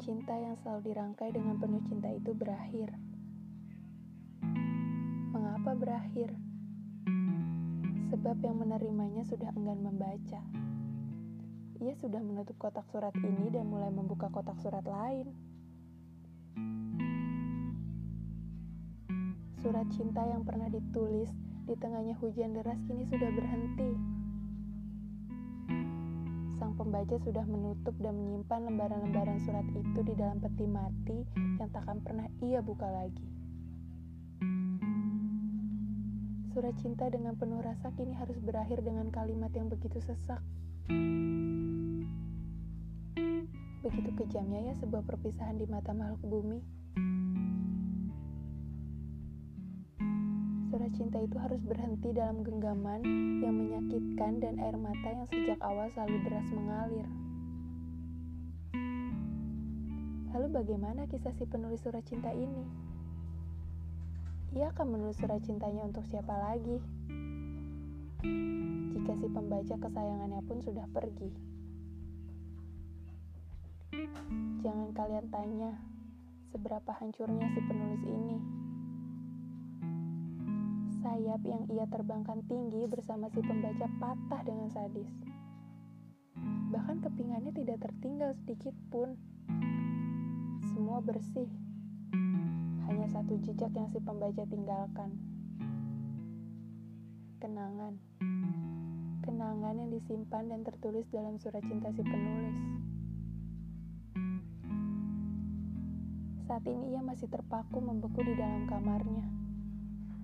cinta yang selalu dirangkai dengan penuh cinta itu berakhir. Mengapa berakhir? Sebab yang menerimanya sudah enggan membaca. Ia sudah menutup kotak surat ini dan mulai membuka kotak surat lain. Surat cinta yang pernah ditulis di tengahnya hujan deras kini sudah berhenti. Pembaca sudah menutup dan menyimpan lembaran-lembaran surat itu di dalam peti mati yang takkan pernah ia buka lagi. Surat cinta dengan penuh rasa kini harus berakhir dengan kalimat yang begitu sesak. Begitu kejamnya ya sebuah perpisahan di mata makhluk bumi. Cinta itu harus berhenti dalam genggaman yang menyakitkan dan air mata yang sejak awal selalu deras mengalir. Lalu bagaimana kisah si penulis surat cinta ini? Ia akan menulis surat cintanya untuk siapa lagi? Jika si pembaca kesayangannya pun sudah pergi. Jangan kalian tanya seberapa hancurnya si penulis ini sayap yang ia terbangkan tinggi bersama si pembaca patah dengan sadis. Bahkan kepingannya tidak tertinggal sedikit pun. Semua bersih. Hanya satu jejak yang si pembaca tinggalkan. Kenangan. Kenangan yang disimpan dan tertulis dalam surat cinta si penulis. Saat ini ia masih terpaku membeku di dalam kamarnya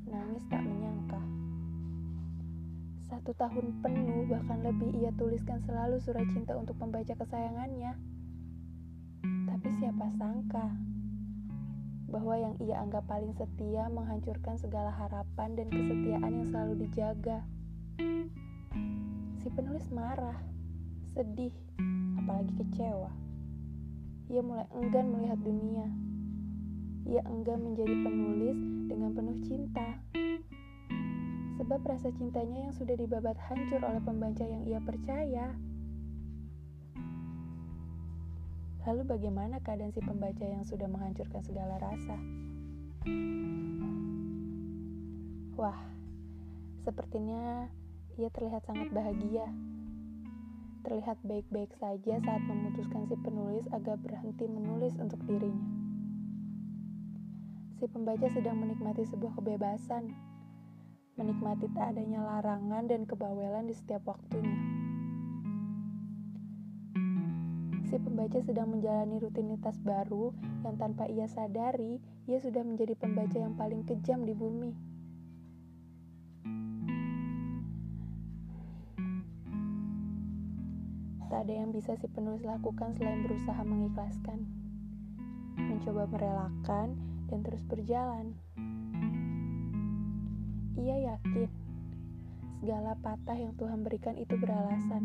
nangis tak menyangka. Satu tahun penuh bahkan lebih ia tuliskan selalu surat cinta untuk pembaca kesayangannya. Tapi siapa sangka bahwa yang ia anggap paling setia menghancurkan segala harapan dan kesetiaan yang selalu dijaga. Si penulis marah, sedih, apalagi kecewa. Ia mulai enggan melihat dunia ia enggan menjadi penulis dengan penuh cinta. Sebab rasa cintanya yang sudah dibabat hancur oleh pembaca yang ia percaya. Lalu bagaimana keadaan si pembaca yang sudah menghancurkan segala rasa? Wah, sepertinya ia terlihat sangat bahagia. Terlihat baik-baik saja saat memutuskan si penulis agar berhenti menulis untuk dirinya si pembaca sedang menikmati sebuah kebebasan, menikmati tak adanya larangan dan kebawelan di setiap waktunya. Si pembaca sedang menjalani rutinitas baru yang tanpa ia sadari, ia sudah menjadi pembaca yang paling kejam di bumi. Tak ada yang bisa si penulis lakukan selain berusaha mengikhlaskan, mencoba merelakan, dan terus berjalan. Ia yakin segala patah yang Tuhan berikan itu beralasan.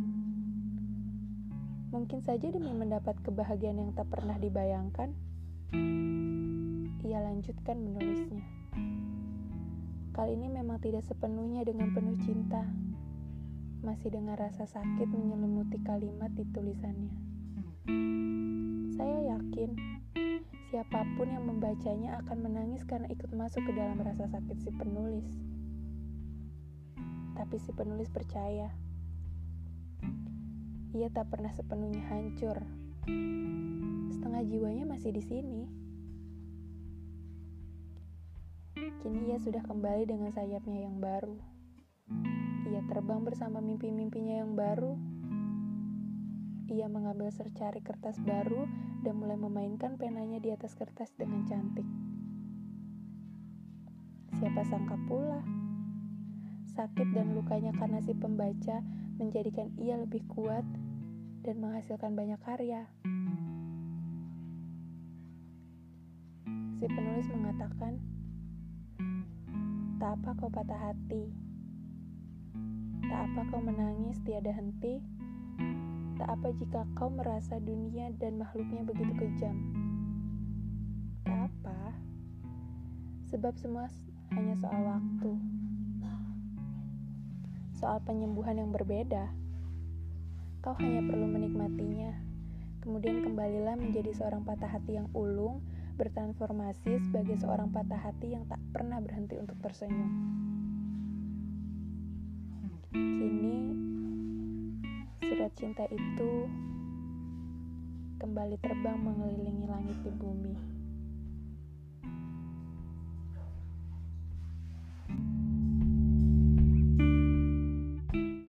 Mungkin saja demi mendapat kebahagiaan yang tak pernah dibayangkan, ia lanjutkan menulisnya. Kali ini memang tidak sepenuhnya dengan penuh cinta, masih dengan rasa sakit menyelimuti kalimat di tulisannya. Saya yakin Siapa pun yang membacanya akan menangis karena ikut masuk ke dalam rasa sakit si penulis. Tapi si penulis percaya. Ia tak pernah sepenuhnya hancur. Setengah jiwanya masih di sini. Kini ia sudah kembali dengan sayapnya yang baru. Ia terbang bersama mimpi-mimpinya yang baru ia mengambil secari kertas baru dan mulai memainkan penanya di atas kertas dengan cantik. Siapa sangka pula, sakit dan lukanya karena si pembaca menjadikan ia lebih kuat dan menghasilkan banyak karya. Si penulis mengatakan, "Tak apa kau patah hati, tak apa kau menangis tiada henti." Tak apa jika kau merasa dunia dan makhluknya begitu kejam. Tak apa, sebab semua hanya soal waktu. Soal penyembuhan yang berbeda. Kau hanya perlu menikmatinya, Kemudian kembalilah menjadi seorang patah hati yang ulung, bertransformasi sebagai seorang patah hati yang tak pernah berhenti untuk tersenyum. Kini, surat cinta itu kembali terbang mengelilingi langit di bumi.